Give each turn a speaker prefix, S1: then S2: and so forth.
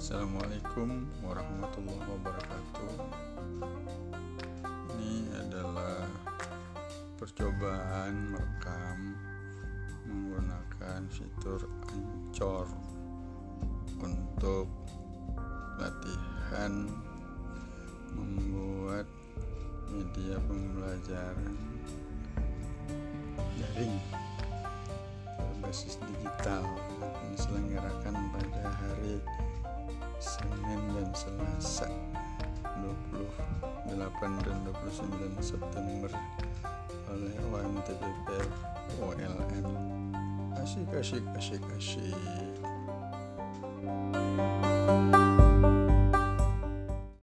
S1: Assalamualaikum warahmatullahi wabarakatuh. Ini adalah percobaan merekam menggunakan fitur Anchor untuk latihan membuat media pembelajaran daring berbasis digital yang diselenggarakan pada hari Senin dan Selasa 28 dan 29 September. Oleh OMTPP OLN asik asik asik asik